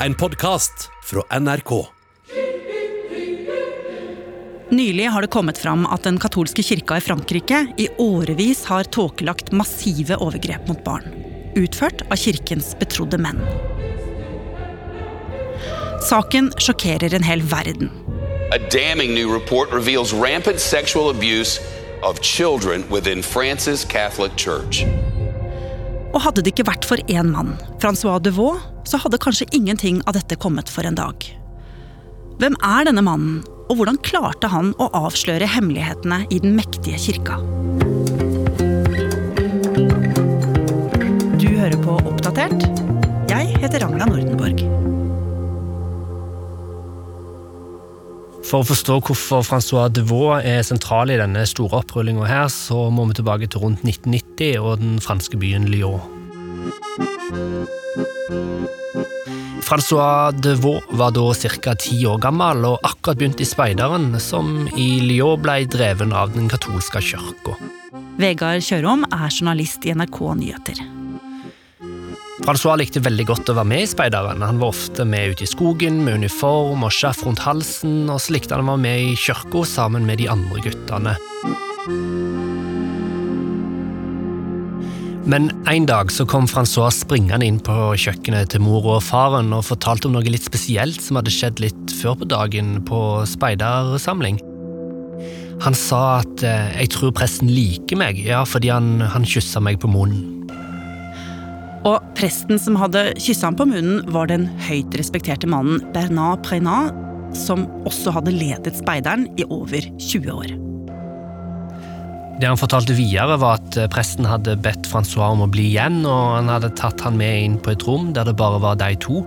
en podkast fra NRK. Nylig har det kommet fram at den katolske kirka i Frankrike i årevis har tåkelagt massive overgrep mot barn. Utført av kirkens betrodde menn. Saken sjokkerer en hel verden. A damning new report reveals rampant sexual abuse of children within France's Catholic Church. Og hadde det ikke vært for én mann, Francois Devaux, så hadde kanskje ingenting av dette kommet for en dag. Hvem er denne mannen, og hvordan klarte han å avsløre hemmelighetene i den mektige kirka? Du hører på Oppdatert. Jeg heter Ragna Nordenborg. For å forstå hvorfor Francois Devaux er sentral i denne store opprullinga her, så må vi tilbake til rundt 1990 og den franske byen Lyon. Francois Devaux var da ca. ti år gammel og akkurat begynt i speideren, som i Lyon ble dreven av den katolske kirka. Vegard Kjørom er journalist i NRK Nyheter. Francois likte veldig godt å være med i speideren. Han var ofte med ute i skogen med uniform og skjerf rundt halsen, og så likte han å være med i kirka sammen med de andre guttene. Men en dag så kom Francois springende inn på kjøkkenet til mor og faren og fortalte om noe litt spesielt som hadde skjedd litt før på dagen på speidersamling. Han sa at eh, 'jeg tror presten liker meg', ja, fordi han, han kyssa meg på munnen. Og presten som hadde kyssa ham på munnen, var den høyt respekterte mannen Bernard Prenat, som også hadde ledet speideren i over 20 år. Det han fortalte videre, var at eh, presten hadde bedt Francois om å bli igjen, og han hadde tatt han med inn på et rom der det bare var de to.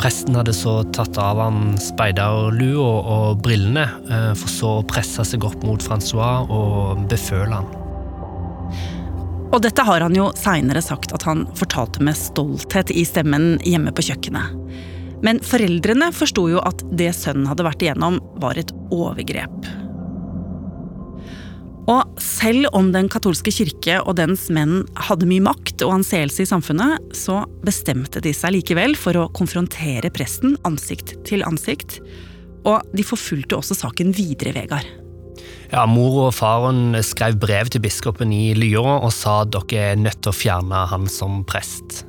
Presten hadde så tatt av han speiderlua og brillene, eh, for så å presse seg opp mot Francois og beføle han. Og dette har han jo seinere sagt at han fortalte med stolthet i stemmen hjemme på kjøkkenet. Men foreldrene forsto jo at det sønnen hadde vært igjennom, var et overgrep. Og selv om den katolske kirke og dens menn hadde mye makt og anseelse i samfunnet, så bestemte de seg likevel for å konfrontere presten ansikt til ansikt. Og de forfulgte også saken videre, Vegard. Ja, Mor og faren skrev brev til biskopen i Lyon og sa at dere er nødt til å fjerne han som prest.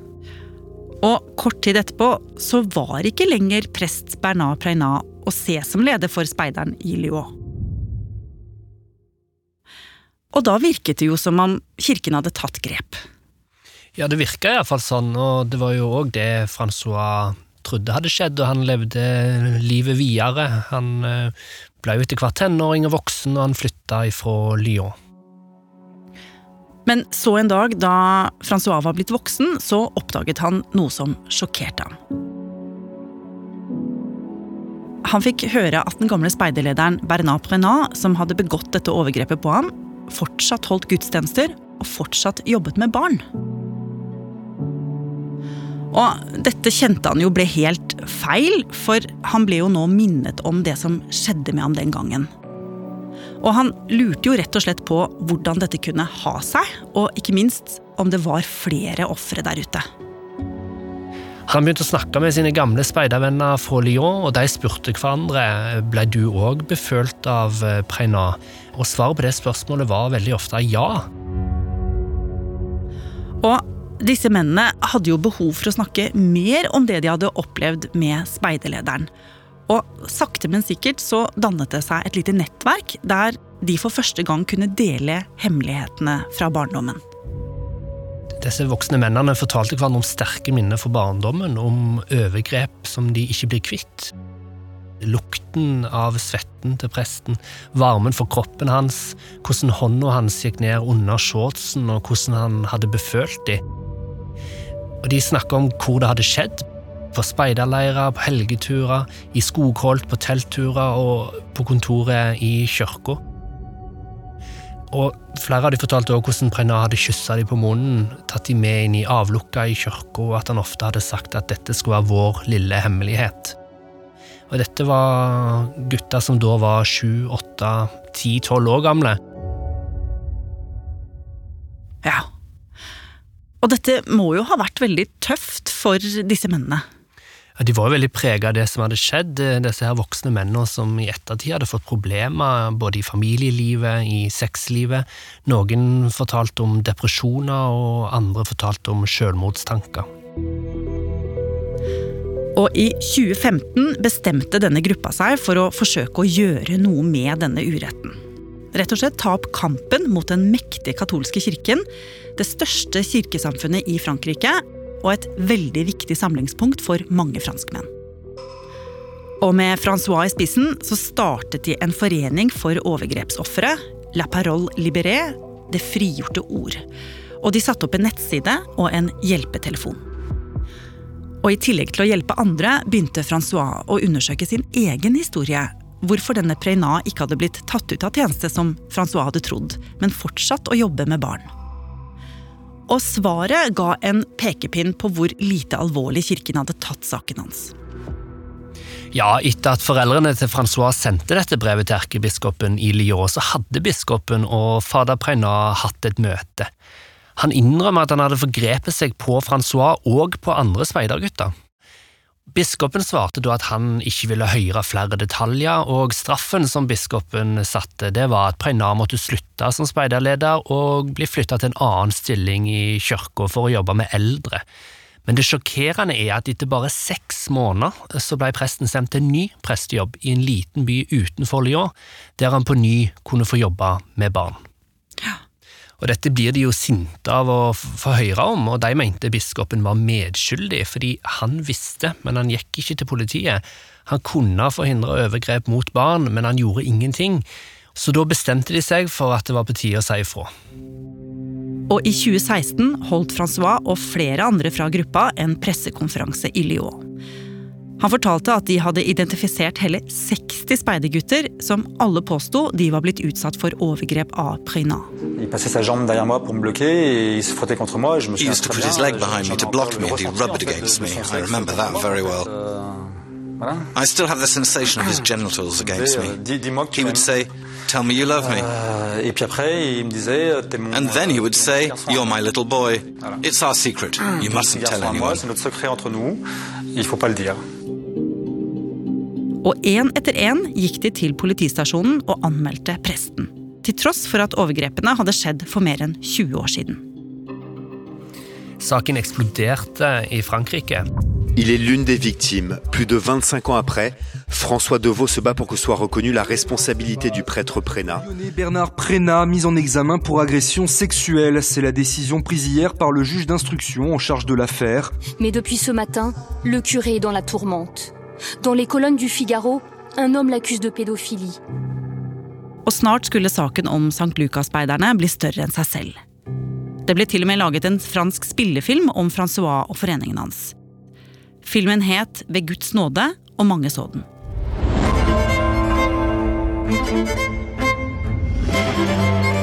Og kort tid etterpå så var ikke lenger prest Bernard Preynat å se som leder for speideren i Lyon. Og da virket det jo som om kirken hadde tatt grep. Ja, det virka iallfall sånn, og det var jo òg det Francois trodde hadde skjedd, og han levde livet videre. Han eh, ble jo etter hvert tenåring og voksen, og han flytta ifra Lyon. Men så en dag da Francois var blitt voksen, så oppdaget han noe som sjokkerte ham. Han fikk høre at den gamle speiderlederen Bernard Prenat, som hadde begått dette overgrepet på ham, fortsatt holdt gudstjenester og fortsatt jobbet med barn. Og dette kjente han jo ble helt feil, for han ble jo nå minnet om det som skjedde med ham den gangen. Og han lurte jo rett og slett på hvordan dette kunne ha seg, og ikke minst om det var flere ofre der ute. Han begynte å snakke med sine gamle speidervenner fra Lyon, og de spurte hverandre ble du òg befølt av Preina. Og svaret på det spørsmålet var veldig ofte ja. Og disse mennene hadde jo behov for å snakke mer om det de hadde opplevd med speiderlederen. Og sakte, men sikkert så dannet det seg et lite nettverk der de for første gang kunne dele hemmelighetene fra barndommen. Disse voksne mennene fortalte hverandre om sterke minner fra barndommen, om overgrep som de ikke blir kvitt. Lukten av svetten til presten, varmen for kroppen hans, hvordan hånda hans gikk ned under shortsen, og hvordan han hadde befølt dem. Og De snakka om hvor det hadde skjedd, på speiderleirer, på helgeturer, i skogholt, på teltturer og på kontoret i kirka. Og Flere av de fortalte også hvordan Brenna hadde kyssa dem på munnen, tatt dem med inn i avlukka i kirka, og at han ofte hadde sagt at dette skulle være vår lille hemmelighet. Og dette var gutter som da var sju, åtte, ti, tolv år gamle. Ja. Og dette må jo ha vært veldig tøft for disse mennene. De var jo veldig prega av det som hadde skjedd, disse her voksne mennene som i ettertid hadde fått problemer både i familielivet, i sexlivet. Noen fortalte om depresjoner, og andre fortalte om selvmordstanker. Og i 2015 bestemte denne gruppa seg for å forsøke å gjøre noe med denne uretten. Rett og slett ta opp kampen mot den mektige katolske kirken, det største kirkesamfunnet i Frankrike, og et veldig viktig samlingspunkt for mange franskmenn. Og med Francois i spissen så startet de en forening for overgrepsofre, La Parole Libérée, Det frigjorte ord. Og de satte opp en nettside og en hjelpetelefon. Og i tillegg til å hjelpe andre begynte Francois å undersøke sin egen historie. Hvorfor denne Preina ikke hadde blitt tatt ut av tjeneste som Francois hadde trodd, men fortsatt å jobbe med barn. Og svaret ga en pekepinn på hvor lite alvorlig kirken hadde tatt saken hans. Ja, etter at foreldrene til Francois sendte dette brevet til erkebiskopen i Lyon, så hadde biskopen og fader Preina hatt et møte. Han innrømmer at han hadde forgrepet seg på Francois og på andre speidergutter. Biskopen svarte da at han ikke ville høre flere detaljer, og straffen som biskopen satte, det var at Preinar måtte slutte som speiderleder og bli flytta til en annen stilling i kirka for å jobbe med eldre. Men det sjokkerende er at etter bare seks måneder så ble presten sendt til en ny prestejobb i en liten by utenfor Lyon, der han på ny kunne få jobbe med barn. Ja. Og Dette blir de jo sinte av å få høre om, og de mente biskopen var medskyldig, fordi han visste, men han gikk ikke til politiet. Han kunne forhindre overgrep mot barn, men han gjorde ingenting. Så da bestemte de seg for at det var på tide å si ifra. Og i 2016 holdt Francois og flere andre fra gruppa en pressekonferanse i Lyon. Han fortalte at de hadde identifisert hele 60 speidergutter som alle påsto de var blitt utsatt for overgrep av Prina. He used to put his leg behind me to block me and he rubbed against me. I remember that very well. I still have the sensation of his genitals against me. He would say, Tell me you love me. And then he would say, You're my little boy. It's our secret. You mustn't tell anyone. Og én etter én gikk de til politistasjonen og anmeldte presten. Til tross for at overgrepene hadde skjedd for mer enn 20 år siden. Saken eksploderte i Frankrike. Il est l'une des victimes. Plus de 25 ans après, François Deveau se bat pour que soit reconnue la responsabilité du prêtre Prénat. Bernard Prénat, mis en examen pour agression sexuelle. C'est la décision prise hier par le juge d'instruction en charge de l'affaire. Mais depuis ce matin, le curé est dans la tourmente. Dans les colonnes du Figaro, un homme l'accuse de pédophilie. Og snart skulle saken om St. Lucas-speiderne bli større enn seg selv. Det ble til og med laget en fransk spillefilm om Francois og foreningen hans. Filmen het Ved Guds nåde, og mange så den.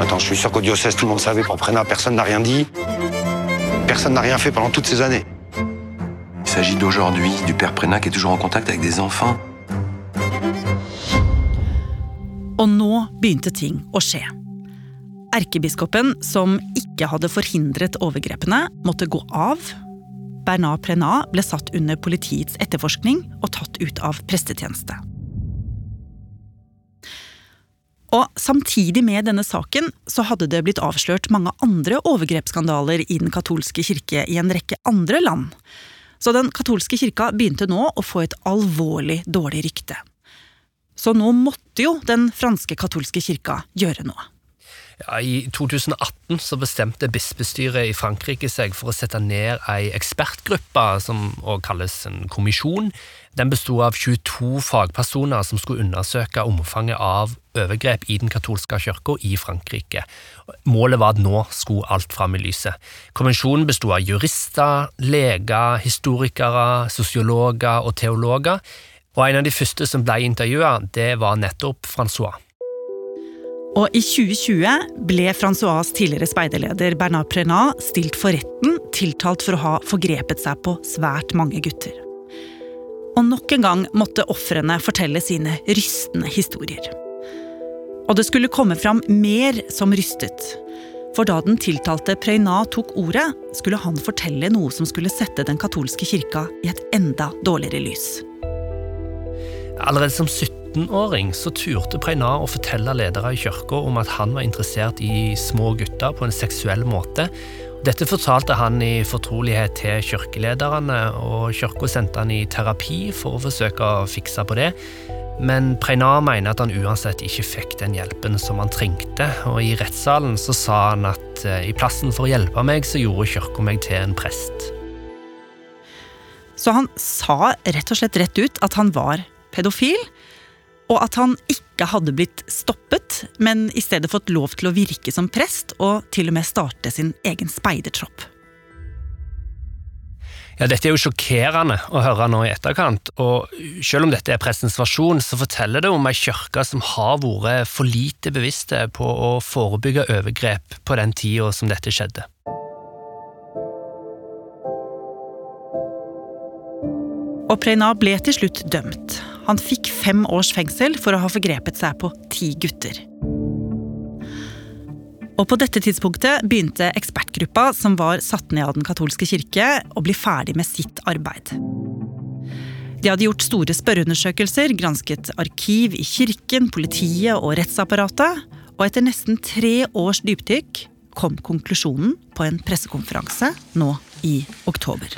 Attends, je suis sûr qu'au diocèse, tout le monde savait. Pour Prena, personne n'a rien dit. Personne n'a rien fait pendant toutes ces années. S'agit d'aujourd'hui, du père Prena qui est toujours en contact avec des enfants. Og nå begynte ting å skje. Erkebiskopen, som ikke hadde forhindret overgrepene, måtte gå av. Bernard Prenat ble satt under politiets etterforskning og tatt ut av prestetjeneste. Og Samtidig med denne saken så hadde det blitt avslørt mange andre overgrepsskandaler i den katolske kirke i en rekke andre land. Så den katolske kirka begynte nå å få et alvorlig dårlig rykte. Så nå måtte jo den franske katolske kirka gjøre noe. Ja, I 2018 så bestemte bispestyret i Frankrike seg for å sette ned ei ekspertgruppe, som også kalles en kommisjon. Den besto av 22 fagpersoner som skulle undersøke omfanget av overgrep i den katolske kirka i Frankrike. Målet var at nå skulle alt fram i lyset. Konvensjonen besto av jurister, leger, historikere, sosiologer og teologer. Og en av de første som ble intervjua, det var nettopp Francois. Og i 2020 ble Francois' tidligere speiderleder Bernard Prenat stilt for retten, tiltalt for å ha forgrepet seg på svært mange gutter. Og nok en gang måtte ofrene fortelle sine rystende historier. Og det skulle komme fram mer som rystet. For da den tiltalte Preina tok ordet, skulle han fortelle noe som skulle sette den katolske kirka i et enda dårligere lys. Allerede som 17-åring så turte Preinar å fortelle ledere i kirka om at han var interessert i små gutter på en seksuell måte. Dette fortalte han i fortrolighet til kirkelederne, og kirka sendte han i terapi for å forsøke å fikse på det. Men Preinar mener at han uansett ikke fikk den hjelpen som han trengte, og i rettssalen så sa han at eh, i plassen for å hjelpe meg, så gjorde kirka meg til en prest. Så han sa rett og slett rett ut at han var pedofil, og at han ikke hadde blitt stoppet, men i stedet fått lov til å virke som prest og til og med starte sin egen speidertropp. Ja, Dette er jo sjokkerende å høre nå i etterkant, og selv om dette er prestens versjon, så forteller det om ei kirke som har vært for lite bevisste på å forebygge overgrep på den tida som dette skjedde. Og Preina ble til slutt dømt. Han fikk fem års fengsel for å ha forgrepet seg på ti gutter. Og på dette tidspunktet begynte ekspertgruppa som var satt ned av Den katolske kirke, å bli ferdig med sitt arbeid. De hadde gjort store spørreundersøkelser, gransket arkiv i kirken, politiet og rettsapparatet, og etter nesten tre års dypdykk kom konklusjonen på en pressekonferanse nå i oktober.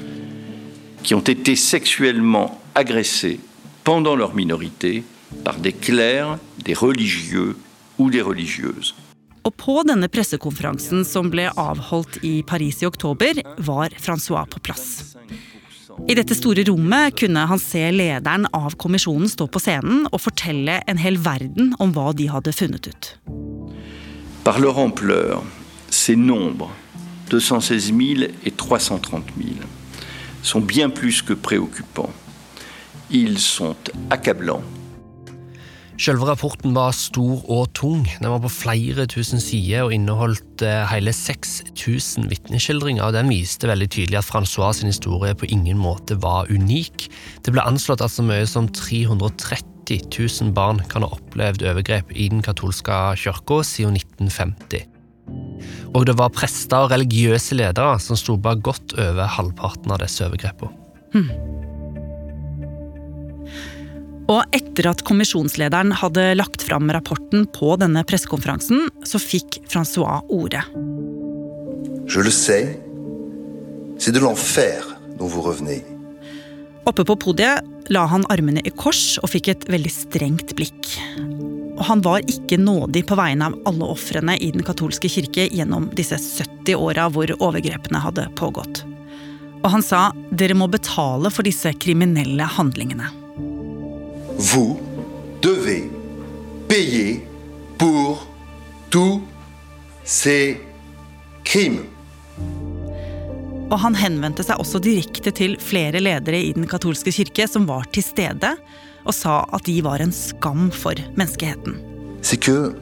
Qui ont été sexuellement agressés pendant leur minorité par des clercs, des religieux ou des religieuses. Og på denne pressekonferansen som ble avholdt i Paris i oktober, var Francois på plass. I dette store rommet kunne han se lederen av kommisjonen stå på scenen og fortelle en hel verden om hva de hadde funnet ut. Par leur ampleur, ces nombres, 216 000 et 330 000, sont bien plus que préoccupants. Ils sont accablants Selve rapporten var stor og tung. Den var på flere tusen sider og inneholdt eh, hele 6000 vitneskildringer. og Den viste veldig tydelig at Francois sin historie på ingen måte var unik. Det ble anslått at så mye som 330 000 barn kan ha opplevd overgrep i den katolske kirka siden 1950. Og det var prester og religiøse ledere som sto bak godt over halvparten av disse overgrepene. Hmm. Og etter at kommisjonslederen hadde lagt fram rapporten på denne pressekonferansen, så fikk Francois ordet. Je le sais. C'est de l'enfer dont vous revenez. Oppe på podiet la han armene i kors og fikk et veldig strengt blikk. Og han var ikke nådig på vegne av alle ofrene i den katolske kirke gjennom disse 70 åra hvor overgrepene hadde pågått. Og han sa dere må betale for disse kriminelle handlingene. Vous devez payer pour tous ces crimes. Og han henvendte seg også direkte til flere ledere i den katolske kirke som var til stede, og sa at de var en skam for menneskeheten. C'est que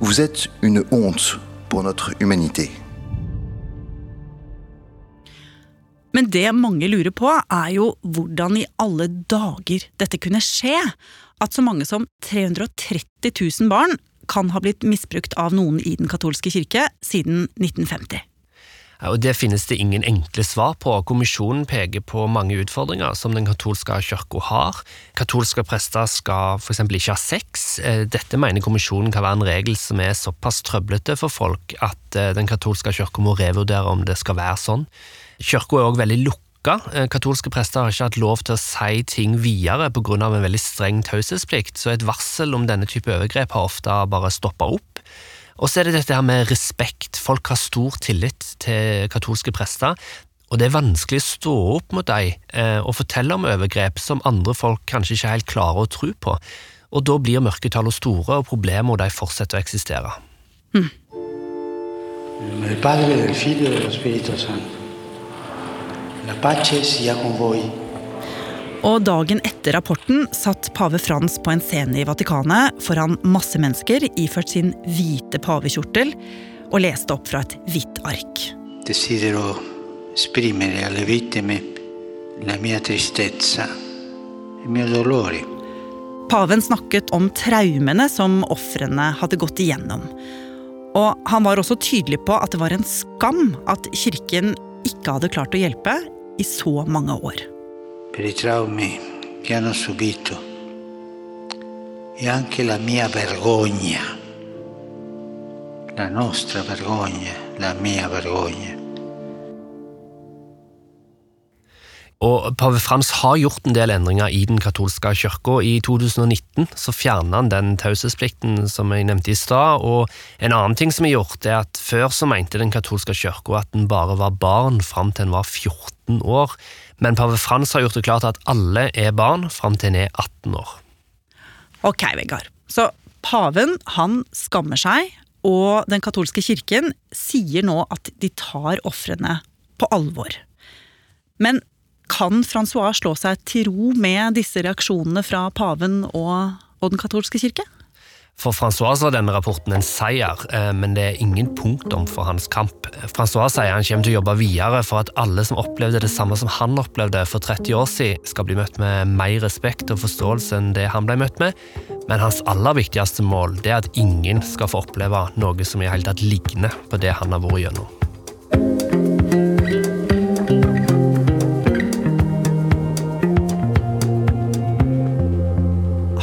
vous êtes une honte pour notre humanité. Men det mange lurer på, er jo hvordan i alle dager dette kunne skje. At så mange som 330 000 barn kan ha blitt misbrukt av noen i den katolske kirke siden 1950. Og Det finnes det ingen enkle svar på. Kommisjonen peker på mange utfordringer som den katolske kirka har. Katolske prester skal f.eks. ikke ha sex. Eh, dette mener kommisjonen kan være en regel som er såpass trøblete for folk at eh, den katolske kirka må revurdere om det skal være sånn. Kirka er òg veldig lukka. Eh, katolske prester har ikke hatt lov til å si ting videre pga. en veldig streng taushetsplikt, så et varsel om denne type overgrep har ofte bare stoppa opp. Og så er det dette her med respekt. Folk har stor tillit til katolske prester. Og det er vanskelig å stå opp mot dem eh, og fortelle om overgrep som andre folk kanskje ikke helt klarer å tro på. Og da blir mørketallene store, og problemene de fortsetter å eksistere. Mm. La pace sia con voi. Og dagen etter rapporten satt pave Frans på en scene i Vatikanet foran masse mennesker iført sin hvite pavekjortel og leste opp fra et hvitt ark. Desidero esprimere alle vittime la mia tristezza e mio dolore. Paven snakket om traumene som ofrene hadde gått igjennom. Og han var også tydelig på at det var en skam at kirken ikke hadde klart å hjelpe i så mange år. Per i traumi che hanno subito e anche la mia vergogna, la nostra vergogna, la mia vergogna. Og Pave Frans har gjort en del endringer i den katolske kirka. I 2019 så fjerna han den taushetsplikten som jeg nevnte i stad. Og en annen ting som er gjort, er at før så mente den katolske kirka at den bare var barn fram til en var 14 år. Men pave Frans har gjort det klart at alle er barn fram til en er 18 år. Ok, Vegard. Så paven han skammer seg, og den katolske kirken sier nå at de tar ofrene på alvor. Men kan Francois slå seg til ro med disse reaksjonene fra paven og, og den katolske kirke? For Francois var denne rapporten en seier, eh, men det er ingen punktum for hans kamp. Francois sier han kommer til å jobbe videre for at alle som opplevde det samme som han opplevde for 30 år siden, skal bli møtt med mer respekt og forståelse enn det han ble møtt med. Men hans aller viktigste mål er at ingen skal få oppleve noe som i hele tatt ligner på det han har vært gjennom.